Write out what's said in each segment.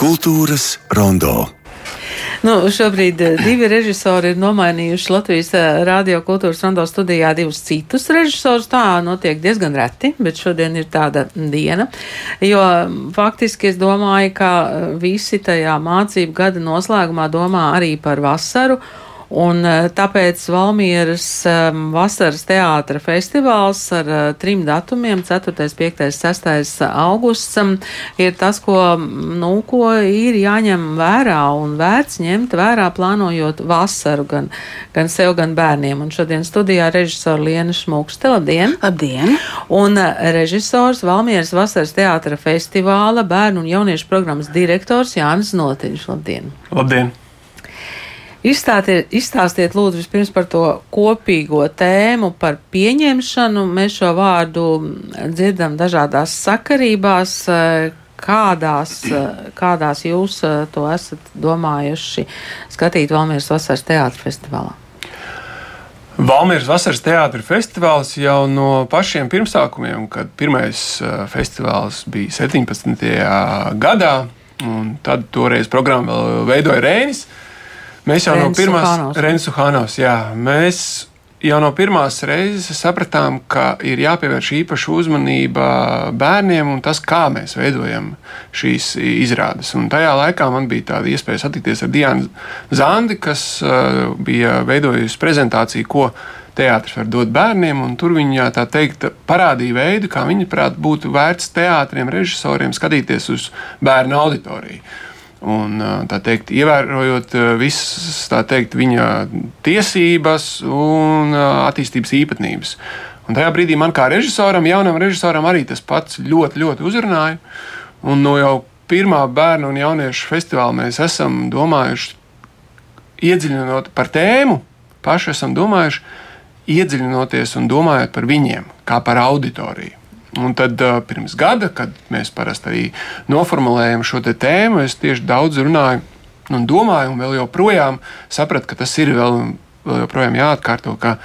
Kultūras rondo. Nu, šobrīd eh, divi režisori ir nomainījuši Latvijas eh, radio kultūras rondo studijā divus citus režisorus. Tā notiek diezgan reti, bet šodien ir tāda diena. Jo faktiski es domāju, ka eh, visi tajā mācību gada noslēgumā domā arī par vasaru. Un eh, tāpēc Valmieras um, vasaras teātra festivāls ar uh, trim datumiem, 4., 5., 6. augusts, um, ir tas, ko, nu, ko ir jāņem vērā un vērts ņemt vērā plānojot vasaru gan, gan sev, gan bērniem. Un šodien studijā režisora Liena Šmūkste, labdien! Labdien! Un uh, režisors Valmieras vasaras teātra festivāla bērnu un jauniešu programmas direktors Jānis Notiņš, labdien! Labdien! Izstātiet, izstāstiet lūdzu vispirms par to kopīgo tēmu, par pieņemšanu. Mēs šo vārdu dzirdam dažādās sakarībās. Kādās, kādās jūs to esat domājuši skatīt Valmieras vasaras teātra festivālā? Valmīras vasaras teātris festivāls jau no pašiem pirmsākumiem, kad pirmais festivāls bija 17. gadā, un tad toreiz programmu vēl veidoja Rēnis. Uh, Mēs jau Rensu no pirmās Rensu Hanovs, jā, mēs jau no pirmās reizes sapratām, ka ir jāpievērš īpaša uzmanība bērniem un tas, kā mēs veidojam šīs izrādes. Un tajā laikā man bija tāda iespēja satikties ar Diānu Zandi, kas uh, bija veidojusi prezentāciju, ko teātris var dot bērniem, un tur viņa tā teikt parādīja veidu, kā viņa prāt būtu vērts teātriem, režisoriem skatīties uz bērnu auditoriju. Un, teikt, ievērojot visas teikt, viņa tiesības un attīstības īpatnības. Un tajā brīdī man kā režisoram, jaunam režisoram, arī tas pats ļoti, ļoti uzrunāja. Un no jau pirmā bērnu un jauniešu festivāla mēs esam domājuši, iedziļinot par tēmu, paši esam domājuši, iedziļinoties un domājot par viņiem, kā par auditoriju. Un tad uh, pirms gada, kad mēs parasti arī noformulējam šo tēmu, es tieši daudz runāju un domāju, un vēl joprojām sapratu, ka tas ir vēl, vēl joprojām jāatkārto. Ka,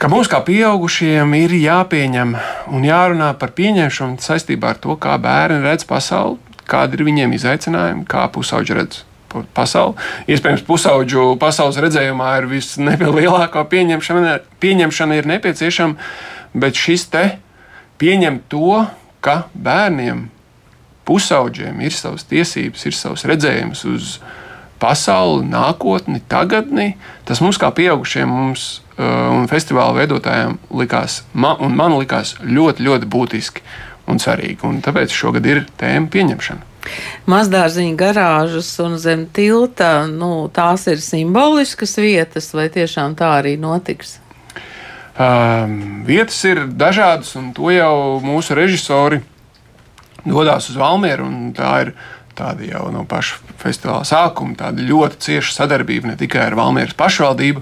ka mums, kā pieaugušiem, ir jāpieņem un jārunā par pieņemšanu saistībā ar to, kā bērni redz pasauli, kādi ir viņiem izaicinājumi, kā pusauģi redz pasauli. Iespējams, pusauģu pasaules redzējumā ir vislielākā pieņemšana, pieņemšana ir nepieciešama, bet šis te pieņemt to, ka bērniem, pusauģiem ir savas tiesības, ir savs redzējums uz pasauli, nākotni, tagadni. Tas mums, kā pieaugušiem, mums, uh, un festivāla veidotājiem, likās, man, un man likās ļoti, ļoti būtiski un svarīgi. Un tāpēc šogad ir tēma pieņemšana. Mazdārziņa garāžas un zem tilta, nu, tās ir simboliskas vietas, vai tiešām tā arī notiks? Um, vietas ir dažādas, un to jau mūsu režisori dodas uz Valmieru. Tā ir tāda jau no paša festivāla sākuma, tāda ļoti cieša sadarbība ne tikai ar Valmieras pašvaldību,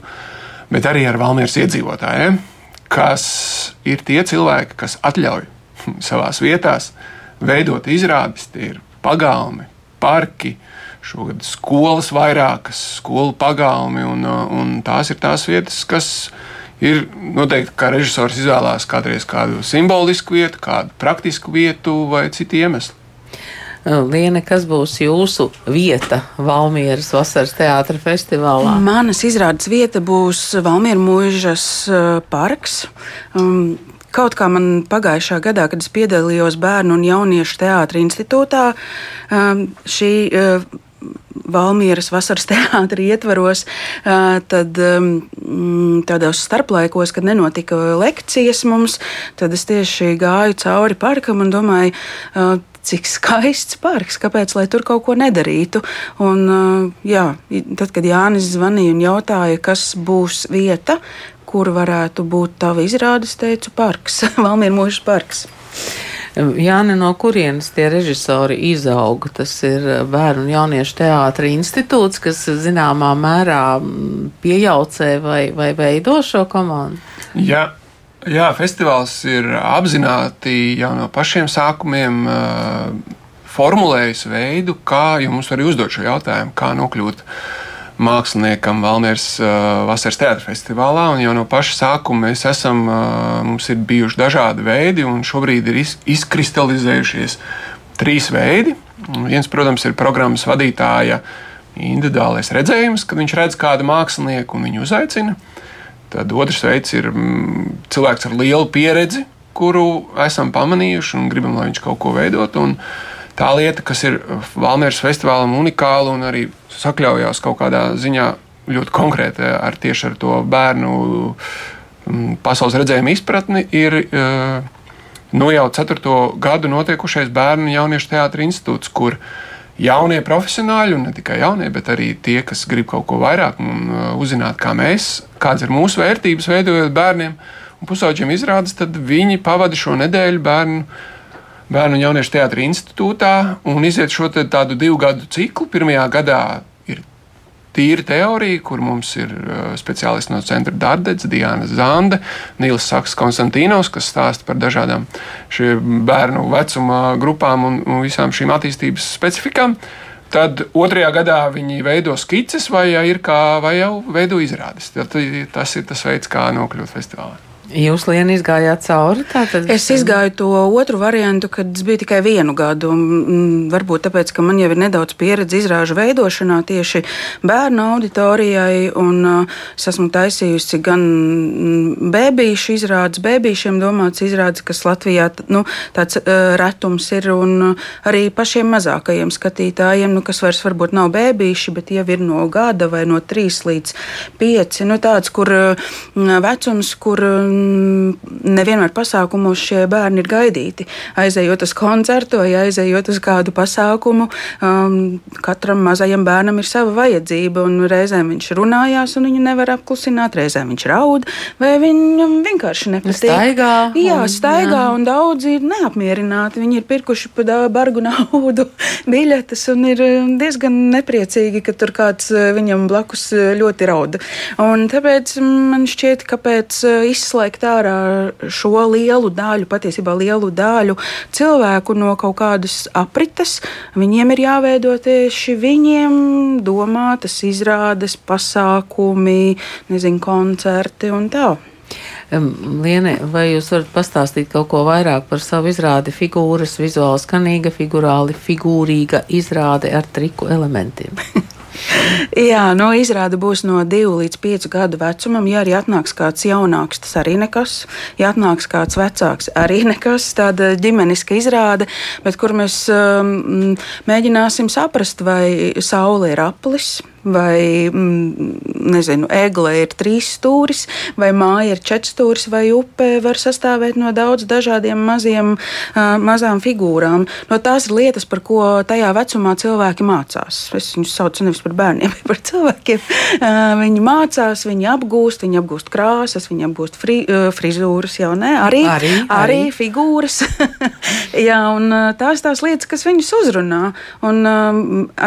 bet arī ar Valmieras iedzīvotājiem, kas ir tie cilvēki, kas atļauj savās vietās veidot izrādes. Tie ir pagalmi, parki, šogad skolas vairākas, skolu pagalmi, un, un tās ir tās vietas, kas ir Ir noteikti, ka režisors izvēlās kādreiz kādu simbolisku vietu, kādu praktisku vietu vai citu iemeslu. Liena, kas būs jūsu vieta Valmieras vasaras teātra festivālā? Manas izrādes vieta būs Valmiera mūžas parks. Um, Kaut kā man pagājušā gadā, kad es piedalījos Bērnu un Jauniešu teātra institūtā, um, šī Valmieras vasaras teātris ietvaros, tad tādos starplaikos, kad nenotika lekcijas mums, tad es tieši gāju cauri parkam un domāju, cik skaists parks, kāpēc lai tur kaut ko nedarītu. Un, jā, tad, kad Jānis zvanīja un jautāja, kas būs vieta, kur varētu būt tava izrādes, teicu, parks, Valmīra mūža parks. Jāni, no kurienes tie režisori izauga? Tas ir Bērnu un jauniešu teātra institūts, kas zināmā mērā piejaucē vai, vai veido šo komandu? Jā. Jā, festivāls ir apzināti jau no pašiem sākumiem uh, formulējis veidu, kā jums var uzdot šo jautājumu, kā nokļūt uh, māksliniekam Valmieras uh, vasaras teātris festivālā. Jau no paša sākuma mēs esam, uh, mums ir bijuši dažādi veidi, un šobrīd ir iz, izkristalizējušies trīs veidi. Viens, protams, ir programmas vadītāja individuālais redzējums, kad viņš redz kādu mākslinieku un viņu uzaicina. Tad otrs veids ir mm, cilvēks ar lielu pieredzi, kuru esam pamanījuši un gribam, lai viņš kaut ko veidot. Tā lieta, kas ir Valmieras festivālam unikāla un arī sakļaujās kaut kādā ziņā ļoti konkrēti ar tieši ar to bērnu mm, pasaules redzējumu izpratni, ir nu jau ceturto gadu notiekušais Bērnu un Jauniešu teātris institūts, kur jaunie profesionāļi, un ne tikai jaunie, bet arī tie, kas grib kaut ko vairāk un uzzināt, kā mēs, kādas ir mūsu vērtības, veidojot bērniem un pusauģiem izrādes, tad viņi pavada šo nedēļu bērnu. Bērnu un jauniešu teātris institūtā un iziet šo tādu divu gadu ciklu. Pirmajā gadā tīra teorija, kur mums ir uh, speciālisti no centra Dārdets, Diana Zande, Nils Saks Konstantīnos, kas stāsta par dažādām bērnu vecuma grupām un, un visām šīm attīstības specifikām. Tad otrajā gadā viņi veido skices, vai, ja ir kā, vai jau veido izrādes. Tad, tas ir tas veids, kā nokļūt festivālā. Jūs, Lienu, izgājāt cauri? Tātad... Es izgāju to otru variantu, kad es biju tikai vienu gadu. Varbūt tāpēc, ka man jau ir nedaudz pieredze izrāžu veidošanā tieši bērnu auditorijai. Un, uh, es esmu taisījusi gan bērnu izrādes, bērniem domāts izrādes, kas Latvijā nu, tāds uh, retums ir, un uh, arī pašiem mazākajiem skatītājiem, nu, kas vairs varbūt nav bērniši, bet jau ir no gada vai no trīs līdz pieci. Nu, tāds, kur uh, vecums, kur. Nevienmēr pasākumos šie bērni ir gaidīti. Aizejot uz koncertu vai aizejot uz kādu pasākumu, um, katram mazajam bērnam ir sava vajadzība. Reizēm viņš runājās, un viņu nevar apklusināt, reizēm viņš raud, vai viņam vienkārši nepatīk. Staigā. Jā, staigā, jā. un daudzi ir neapmierināti. Viņi ir pirkuši pa bargu naudu biļetes un ir um, diezgan nepriecīgi, ka tur kāds uh, viņam blakus uh, ļoti rauda. Un tāpēc man šķiet, kāpēc uh, izslēgt izslēgt ārā šo lielu daļu, patiesībā lielu daļu cilvēku no kaut kādas aprites. Viņiem ir jāveido tieši viņiem domātas izrādes, pasākumi, nezinu, koncerti un tā. Liene, vai jūs varat pastāstīt kaut ko vairāk par savu izrādi figūras, vizuāli skanīga, figurāli figūrīga izrāde ar triku elementiem? Jā, no izrāda būs no 2 līdz 5 gadu vecumam. Ja arī atnāks kāds jaunāks, tas arī nekas. Ja atnāks kāds vecāks, arī nekas. Tāda ģimeniska izrāde, bet kur mēs um, mēģināsim saprast, vai saule ir aplis, vai mm, nezinu, egle ir trīs stūris, vai māja ir četrs stūris, vai upe var sastāvēt no daudz dažādiem maziem, mazām figūrām. No tās ir lietas, par ko tajā vecumā cilvēki mācās. Es viņus saucu nevis par bērniem, bet par cilvēkiem. Viņi mācās, viņi apgūst, viņi apgūst krāsas, viņi apgūst fri, frizūras, jau ne, arī, arī, arī. arī figūras. Jā, un tās tās lietas, kas viņus uzrunā. Un,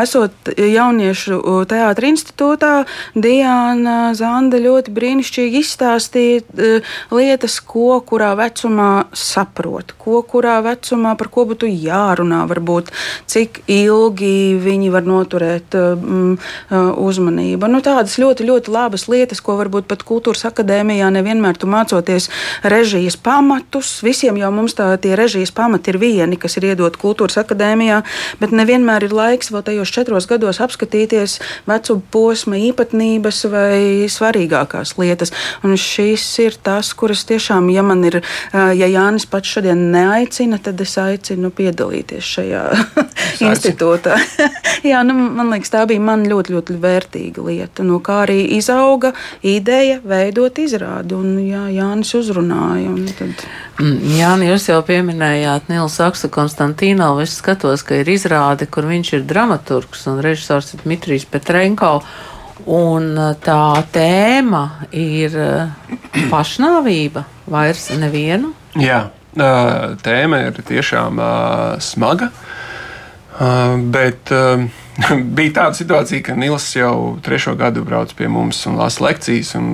esot jauniešu tajā teātra institūtā Diana Zanda ļoti brīnišķīgi izstāstīja uh, lietas, ko kurā vecumā saprot, ko kurā vecumā par ko būtu jārunā, varbūt cik ilgi viņi var noturēt um, uzmanību. Nu, tādas ļoti, ļoti labas lietas, ko varbūt pat kultūras akadēmijā nevienmēr tu mācoties režijas pamatus. Visiem jau mums tā tie režijas pamati ir vieni, kas ir iedot kultūras akadēmijā, bet nevienmēr ir laiks vēl tajos četros gados apskatīties vecuma posma īpatnības vai svarīgākās lietas. Un šis ir tas, kuras tiešām, ja man ir, ja Jānis pats šodien neaicina, tad es aicinu piedalīties šajā institūtā. jā, nu, man liekas, tā bija man ļoti, ļoti vērtīga lieta. No kā arī izauga ideja veidot izrādi, un jā, Jānis uzrunāja. Tad... Mm, Jāni, jūs jau pieminējāt Nils Aksu Konstantīnovu. Es skatos, ka ir izrāde, kur viņš ir dramaturgs un režisors Dmitrijs Petrenko. Un uh, tā tēma ir uh, pašnāvība, vairs nevienu. Jā, uh, tēma ir tiešām smaga, bet bija tāda situācija, ka Nils jau trešo gadu brauc pie mums un lasa lekcijas. Un,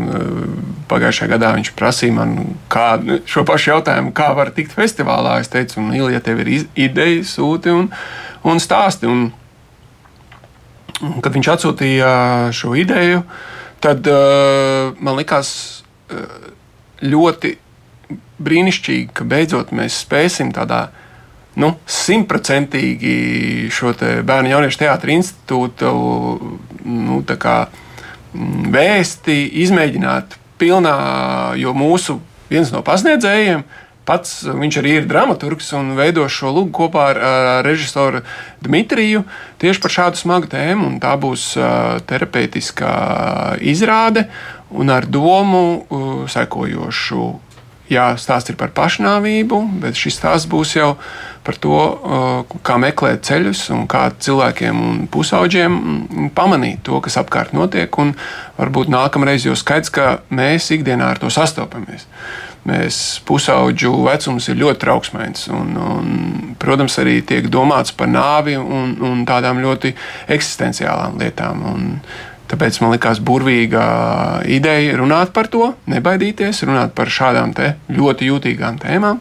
pagājušajā gadā viņš prasīja man kā, šo pašu jautājumu, kā var tikt festivālā. Es teicu, Nils, ja tev ir ideja, sūti un, un stāsti. Un, kad viņš atsūtīja šo ideju, tad uh, man likās uh, ļoti brīnišķīgi, ka beidzot mēs spēsim tādā nu, simtprocentīgi šo bērnu jauniešu teātra institūtu nu, kā, mm, vēsti izmēģināt pilnā, jo mūsu viens no pasniedzējiem pats viņš arī ir dramaturgs un veido šo lugu kopā ar, ar režisoru Dmitriju tieši par šādu smagu tēmu. Tā būs uh, terapeitiskā izrāde un ar domu uh, sekojošu jā, stāsts ir par pašnāvību, bet šis stāsts būs jau par to, uh, kā meklēt ceļus un kā cilvēkiem un pusauģiem pamanīt to, kas apkārt notiek. Varbūt nākamreiz jau skaidrs, ka mēs ikdienā ar to sastopamies. Mēs pusauģu vecums ir ļoti trauksmīgs. Protams, arī tiek domāts par nāvi un, un tādām ļoti eksistenciālām lietām. Un, Tāpēc man likās burvīga ideja runāt par to, nebaidīties, runāt par šādām ļoti jūtīgām tēmām.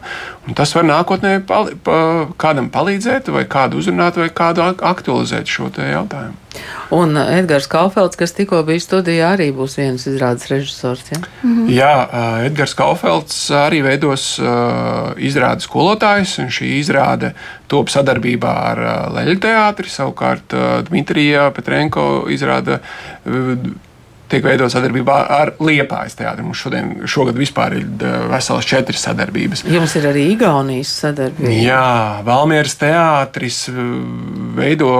Tas var nākotnē pali, pa, kādam palīdzēt, vai kādu uzrunāt, vai kādu aktualizēt šo jautājumu. Un Edgars Kaufelds, kas tikko bija studijā, arī būs viens izrādes režisors. Ja? Mm -hmm. Jā, Edgars Kaufelds arī veidos uh, izrādes skolotājus, un šī izrāde top sadarbībā ar uh, Leļu teātri. Savukārt uh, Dmitrija Petrenko izrāda tiek veidota sadarbībā ar Liepājas teātri. Mums šodien, šogad vispār ir veselas četras sadarbības. Jums ir arī Igaunijas sadarbība. Jā, Valmieras teātris veido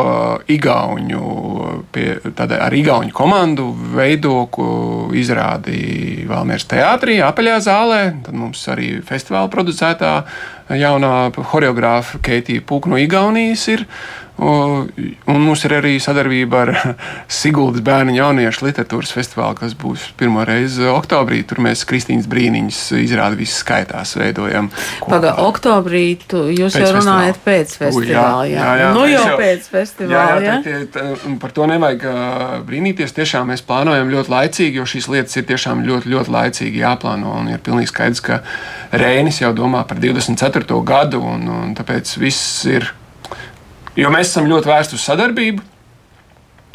Igauņu, pie, tādā, ar Igauņu komandu veido izrādi Valmieras teātrī, apaļā zālē. Tad mums arī festivāla producētā jaunā choreogrāfa Keitija Pūka no Igaunijas ir. Un mums ir arī sadarbība ar Siguldas bērnu jauniešu literatūras festivālu, kas būs pirmo reizi oktobrī. Tur mēs Kristīnas brīniņas izrādi visi skaitās, veidojam. Pagaidā, oktobrī tu, jūs pēc jau runājat pēc festivāla. Jā, jā, jā, nu jau, jau pēc festivāla. Jā, jā, tā, tā, par to nevajag brīnīties. Tiešām mēs plānojam ļoti laicīgi, jo šīs lietas ir tiešām ļoti, ļoti laicīgi jāplāno. Un ir pilnīgi skaidrs, ka Rēnis jau domā par 24. gadu, un, un tāpēc viss ir Jo mēs esam ļoti vērsti uz sadarbību.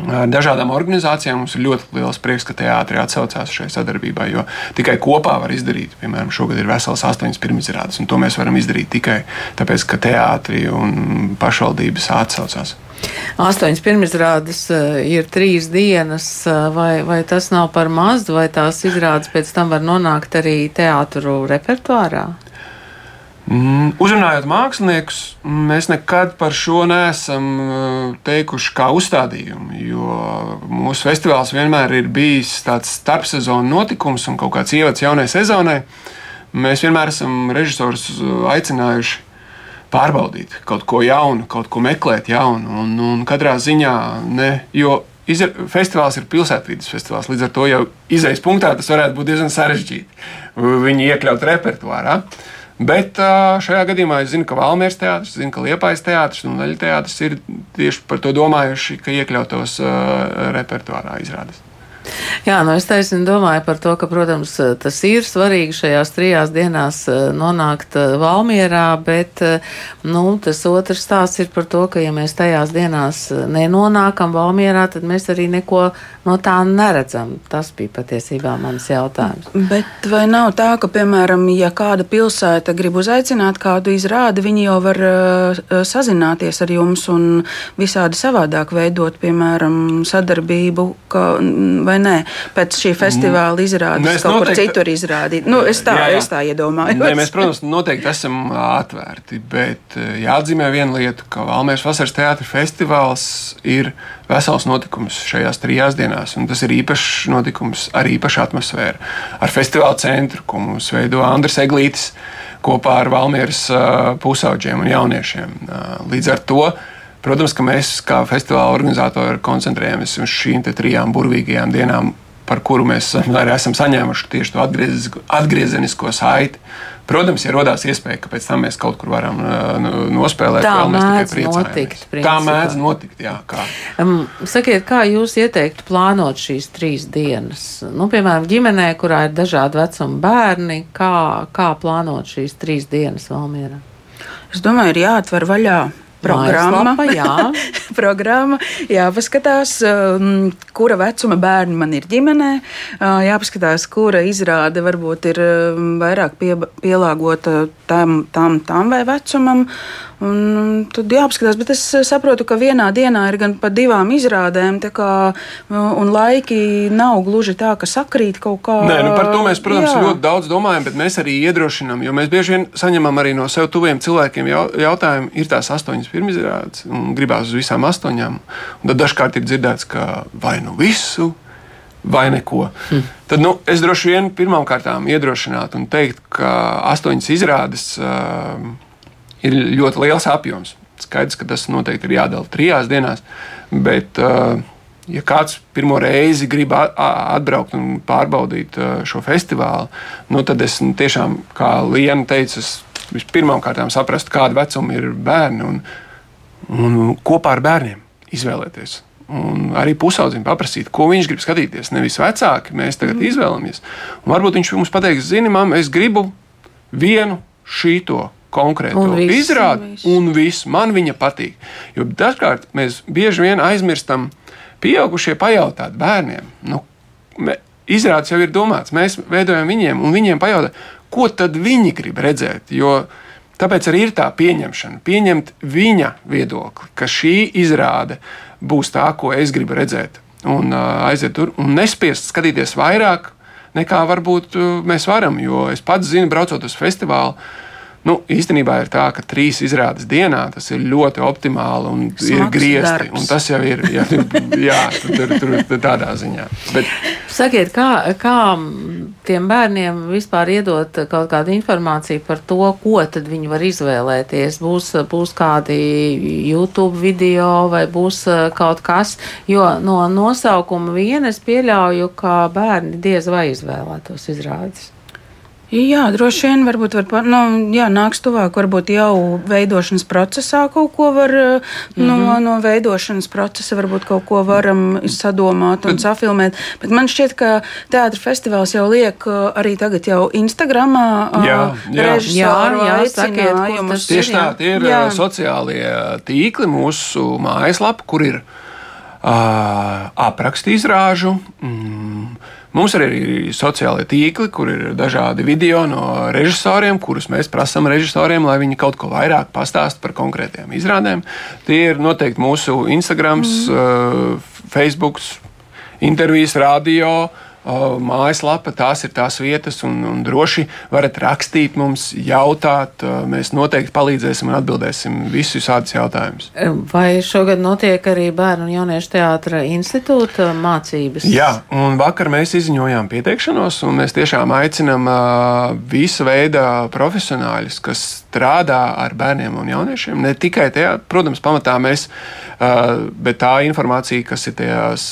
Ar dažādām organizācijām mums ir ļoti liels prieks, ka teātris atsaucās šai sadarbībai, jo tikai kopā var izdarīt. Piemēram, šogad ir vesels astoņas pirmizrādes, un to mēs varam izdarīt tikai tāpēc, ka teātris un pašvaldības atsaucās. Astoņas pirmizrādes ir trīs dienas, vai, vai tas nav par maz, vai tās izrādes pēc tam var nonākt arī teātru repertuārā? Mm, uzrunājot māksliniekus, mēs nekad par šo neesam uh, teikuši kā uzstādījumu, jo mūsu festivāls vienmēr ir bijis tāds starpsezonu notikums un kaut kāds ievads jaunai sezonai. Mēs vienmēr esam režisorus uh, aicinājuši pārbaudīt kaut ko jaunu, kaut ko meklēt jaunu, un, un katrā ziņā ne, jo Izra festivāls ir pilsētvidas festivāls. Līdz ar to jau izējas punktā tas varētu būt diezgan sarežģīti. Viņi iekļaut repertuārā. Uh, Bet šajā gadījumā es zinu, ka Valmieras teātris, zinu, ka Liepais teātris un Leļa teātris ir tieši par to domājuši, ka iekļautos repertuārā izrādes. Jā, nu es taisni domāju par to, ka, protams, tas ir svarīgi šajās trijās dienās eh, nonākt eh, Valmierā, bet, eh, nu, tas otrs stāsts ir par to, ka, ja mēs tajās dienās nenonākam Valmierā, tad mēs arī neko no tā neredzam. Tas bija patiesībā mans jautājums. Bet vai nav tā, ka, piemēram, ja kāda pilsēta grib uzaicināt kādu izrādi, viņi jau var uh, sazināties ar jums un visādi savādāk veidot, piemēram, sadarbību, ka, vai vai nē, pēc šī festivāla izrādes mēs kaut noteikti, kur citur izrādīt. Nu, es tā, jā, jā. Es tā iedomājos. Nē, mēs, protams, noteikti esam atvērti, bet jāatzīmē viena lieta, ka Valmieras vasaras teātris festivāls ir vesels notikums šajās trijās dienās, un tas ir īpašs notikums ar īpašu atmosfēru, ar festivāla centru, ko mums veido Andris Eglītis kopā ar Valmieras pusauģiem un jauniešiem. Līdz ar to Protams, ka mēs kā festivāla organizatori koncentrējamies uz šīm trijām burvīgajām dienām, par kuru mēs arī esam saņēmuši tieši to atgriezenisko saiti. Protams, ja radās iespēja, ka pēc tam mēs kaut kur varam uh, nospēlēt, tā vēl, mēs tikai priecājamies. Notikt, tā mēdz notikt, jā. Kā. Um, sakiet, kā jūs ieteiktu plānot šīs trīs dienas? Nu, piemēram, ģimenē, kurā ir dažādi vecuma bērni, kā, kā plānot šīs trīs dienas Valmierā? Es domāju, ir jāatver vaļā programma. Mājaslapa, jā. programma, jāpaskatās, um, kura vecuma bērni man ir ģimenē, uh, jāpaskatās, kura izrāde varbūt ir um, vairāk pie, pielāgota tam, tam, tam vai vecumam. Un tad jāapskatās, bet es saprotu, ka vienā dienā ir gan pa divām izrādēm, kā, un laiki nav gluži tā, ka sakrīt kaut kā. Nē, nu par to mēs, protams, jā. ļoti daudz domājam, bet mēs arī iedrošinām, jo mēs bieži vien saņemam arī no sev tuviem cilvēkiem jautājumu, ir tās astoņas pirmizrādes, un gribās uz visām astoņām. Un tad dažkārt ir dzirdēts, ka vai nu visu, vai neko. Hmm. Tad nu, es droši vien pirmām kārtām iedrošinātu un teikt, ka astoņas izrādes uh, ir ļoti liels apjoms. Skaidrs, ka tas noteikti ir jādala trijās dienās, bet, uh, ja kāds pirmo reizi grib atbraukt un pārbaudīt uh, šo festivālu, nu, tad es nu, tiešām, kā Liena teica, vispirmām kārtām saprast, kāda vecuma ir bērni un, un kopā ar bērniem izvēlēties Un arī pusaudzim paprasīt, ko viņš grib skatīties. Nevis vecāki, mēs tagad mm. izvēlamies. Un varbūt viņš mums pateiks, zini, mamma, es gribu vienu šīto konkrēto izrādi, un viss. man viņa patīk. Jo dažkārt mēs bieži vien aizmirstam, pieaugušie pajautāt bērniem. Nu, Izrādes jau ir domāts, mēs veidojam viņiem, un viņiem pajautā, ko tad viņi grib redzēt. Jo tāpēc arī ir tā pieņemšana, pieņemt viņa viedokli, ka šī izrāde būs tā, ko es gribu redzēt. Un uh, aiziet tur un nespiest skatīties vairāk, nekā varbūt uh, mēs varam. Jo es pats zinu, braucot uz festivālu, Nu, īstenībā ir tā, ka trīs izrādes dienā tas ir ļoti optimāli un Smags ir griezti. Un tas jau ir jā, jā, tur, tur, tur tādā ziņā. Bet, Sakiet, kā, kā tiem bērniem vispār iedot kaut kādu informāciju par to, ko tad viņi var izvēlēties? Būs, būs kādi YouTube video vai būs uh, kaut kas, jo no nosaukuma viena es pieļauju, ka bērni diez vai izvēlētos izrādes. Jā, droši vien varbūt var, nu, jā, nāks tuvāk, varbūt jau veidošanas procesā kaut ko var mm -hmm. no, mhm. no veidošanas procesa, varbūt kaut ko varam sadomāt un safilmēt. Bet man šķiet, ka teātris festivāls jau liek arī tagad jau Instagramā jā, jā. režisoru jā, aicinājumus. Tieši tā, tie ir jā. sociālie tīkli mūsu mājaslapa, kur ir uh, aprakstu izrāžu. Mm, Mums ir arī sociālie tīkli, kur ir dažādi video no režisoriem, kurus mēs prasām režisoriem, lai viņi kaut ko vairāk pastāstītu par konkrētiem izrādēm. Tie ir noteikti mūsu Instagram, mm. Facebook, intervijas, radio mājaslapa, tās ir tās vietas, un, un droši varat rakstīt mums, jautāt. Mēs noteikti palīdzēsim un atbildēsim visus šādus jautājumus. Vai šogad notiek arī Bērnu un Jauniešu teātra institūta mācības? Jā, un vakar mēs izziņojām pieteikšanos, un mēs tiešām aicinām visu veidu profesionāļus, kas strādā ar bērniem un jauniešiem. Ne tikai tajā, protams, pamatā mēs, bet tā informācija, kas ir tajās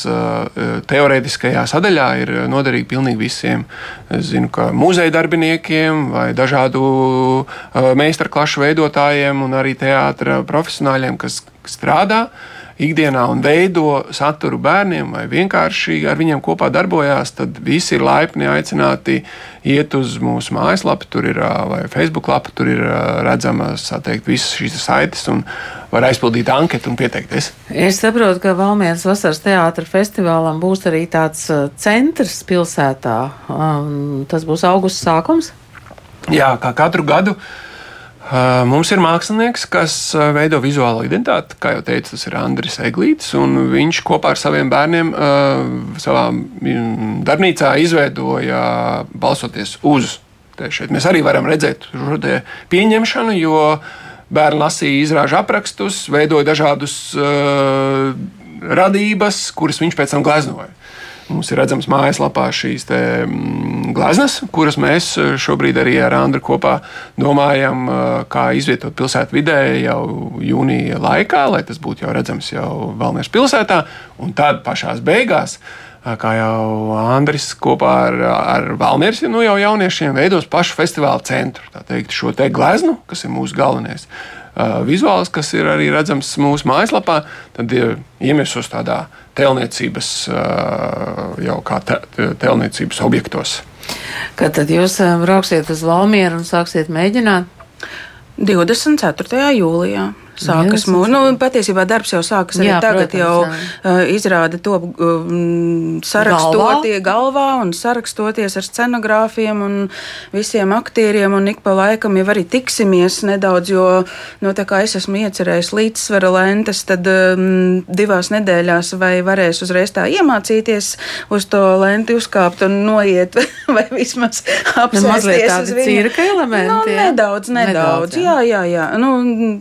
teorētiskajā sadaļā, ir noderīga pilnīgi visiem. Es zinu, ka muzeja darbiniekiem vai dažādu uh, meistarklašu veidotājiem un arī teātra profesionāļiem, kas strādā ikdienā un veido saturu bērniem, vai vienkārši ar viņiem kopā darbojās, tad visi ir laipni aicināti iet uz mūsu mājaslapu, tur ir vai Facebook lapa, tur ir redzamas teikt, visas šīs saites un var aizpildīt anketu un pieteikties. Es saprotu, ka Valmieras vasaras teātra festivālam būs arī tāds centrs pilsētā. Um, tas būs augusta sākums. Jā, kā katru gadu. Uh, Mums ir mākslinieks, kas veido vizuālo identitāti. Kā jau teicu, tas ir Andris Eglīts. Viņš kopā ar saviem bērniem savā darbnīcā izveidoja balsoties uz. Šeit mēs arī varam redzēt šo pieņemšanu, jo bērni lasīja izrāžu aprakstus, veidoja dažādus uh, radības, kuras viņš pēc tam gleznoja. Mums ir redzams mājaslapā šīs mm, gleznas, kuras mēs eh, šobrīd arī ar Andru kopā domājam, eh, kā izvietot pilsētu vidē jau jūnija laikā, lai tas būtu jau redzams jau Valmieras pilsētā. Un tad pašās beigās kā jau Andris kopā ar, ar Valmieras nu, jau jauniešiem veidos pašu festivāla centru. Tā teikt, šo te gleznu, kas ir mūsu galvenais uh, vizuāls, kas ir arī redzams mūsu mājaslapā, tad ir iemiesos tādā telniecības, jau kā te, telniecības objektos. Kad tad jūs brauksiet uz Valmieru un sāksiet mēģināt? 24. jūlijā. Sākas mūsu. Nu, patiesībā darbs jau sākas arī jā, tagad, protams, jau jā. uh, izrāda to um, sarakstotie galvā. galvā un sarakstoties ar scenogrāfiem un visiem aktieriem, un ik pa laikam jau arī tiksimies nedaudz, jo, nu, es esmu iecerējis līdzsvara lentes, tad um, divās nedēļās vai varēs uzreiz tā iemācīties uz to lenti uzkāpt un noiet, vai vismaz apsēsties uz viņu. Cirka elementi, nu, nedaudz, nedaudz, nedaudz, jā, jā, jā. Nu,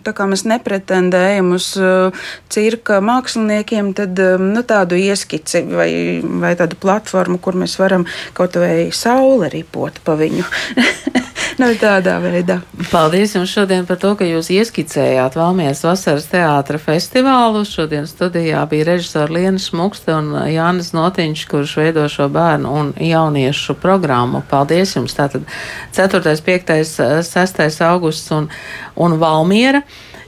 tā kā mēs nepretendējam uz uh, cirka māksliniekiem, tad um, nu, tādu ieskici vai, vai tādu platformu, kur mēs varam kaut vai saule ripot pa viņu. nu, tādā veidā. Paldies jums šodien par to, ka jūs ieskicējāt Valmijas vasaras teātra festivālu. Šodien studijā bija režisori Liena Šmukste un Jānis Notiņš, kurš veido šo bērnu un jauniešu programmu. Paldies jums! Tātad 4., 5., 6. augusts un, un Valmiera.